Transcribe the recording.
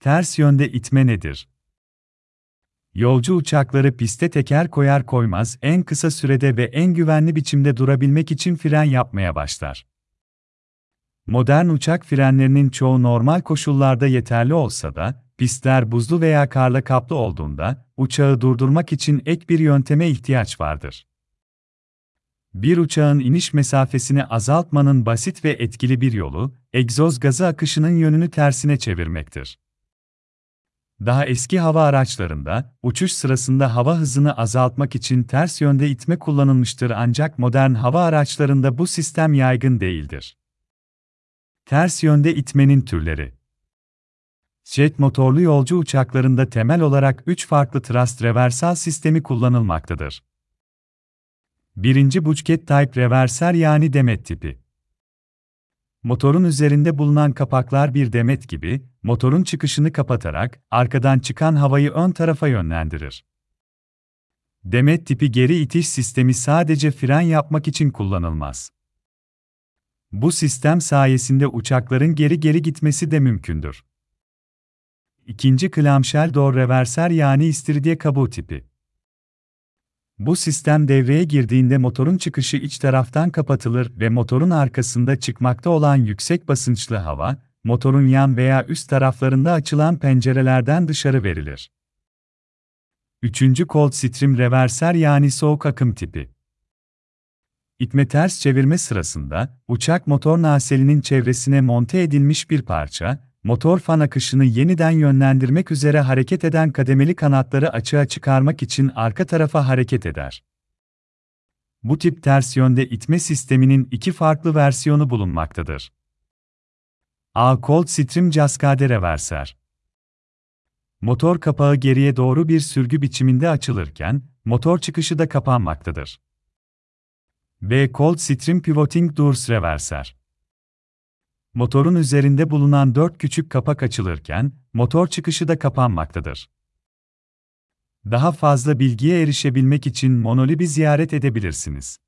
Ters yönde itme nedir? Yolcu uçakları piste teker koyar koymaz en kısa sürede ve en güvenli biçimde durabilmek için fren yapmaya başlar. Modern uçak frenlerinin çoğu normal koşullarda yeterli olsa da, pistler buzlu veya karla kaplı olduğunda, uçağı durdurmak için ek bir yönteme ihtiyaç vardır. Bir uçağın iniş mesafesini azaltmanın basit ve etkili bir yolu, egzoz gazı akışının yönünü tersine çevirmektir. Daha eski hava araçlarında, uçuş sırasında hava hızını azaltmak için ters yönde itme kullanılmıştır ancak modern hava araçlarında bu sistem yaygın değildir. Ters yönde itmenin türleri Jet motorlu yolcu uçaklarında temel olarak 3 farklı thrust reversal sistemi kullanılmaktadır. Birinci bucket type reverser yani demet tipi. Motorun üzerinde bulunan kapaklar bir demet gibi, motorun çıkışını kapatarak, arkadan çıkan havayı ön tarafa yönlendirir. Demet tipi geri itiş sistemi sadece fren yapmak için kullanılmaz. Bu sistem sayesinde uçakların geri geri gitmesi de mümkündür. İkinci clamshell door reverser yani istiridye kabuğu tipi. Bu sistem devreye girdiğinde motorun çıkışı iç taraftan kapatılır ve motorun arkasında çıkmakta olan yüksek basınçlı hava, motorun yan veya üst taraflarında açılan pencerelerden dışarı verilir. Üçüncü cold stream reverser yani soğuk akım tipi. İtme ters çevirme sırasında, uçak motor naselinin çevresine monte edilmiş bir parça, motor fan akışını yeniden yönlendirmek üzere hareket eden kademeli kanatları açığa çıkarmak için arka tarafa hareket eder. Bu tip ters yönde itme sisteminin iki farklı versiyonu bulunmaktadır. A. Cold Stream Cascade Reverser Motor kapağı geriye doğru bir sürgü biçiminde açılırken, motor çıkışı da kapanmaktadır. B. Cold Stream Pivoting Doors Reverser Motorun üzerinde bulunan dört küçük kapak açılırken, motor çıkışı da kapanmaktadır. Daha fazla bilgiye erişebilmek için Monolib'i ziyaret edebilirsiniz.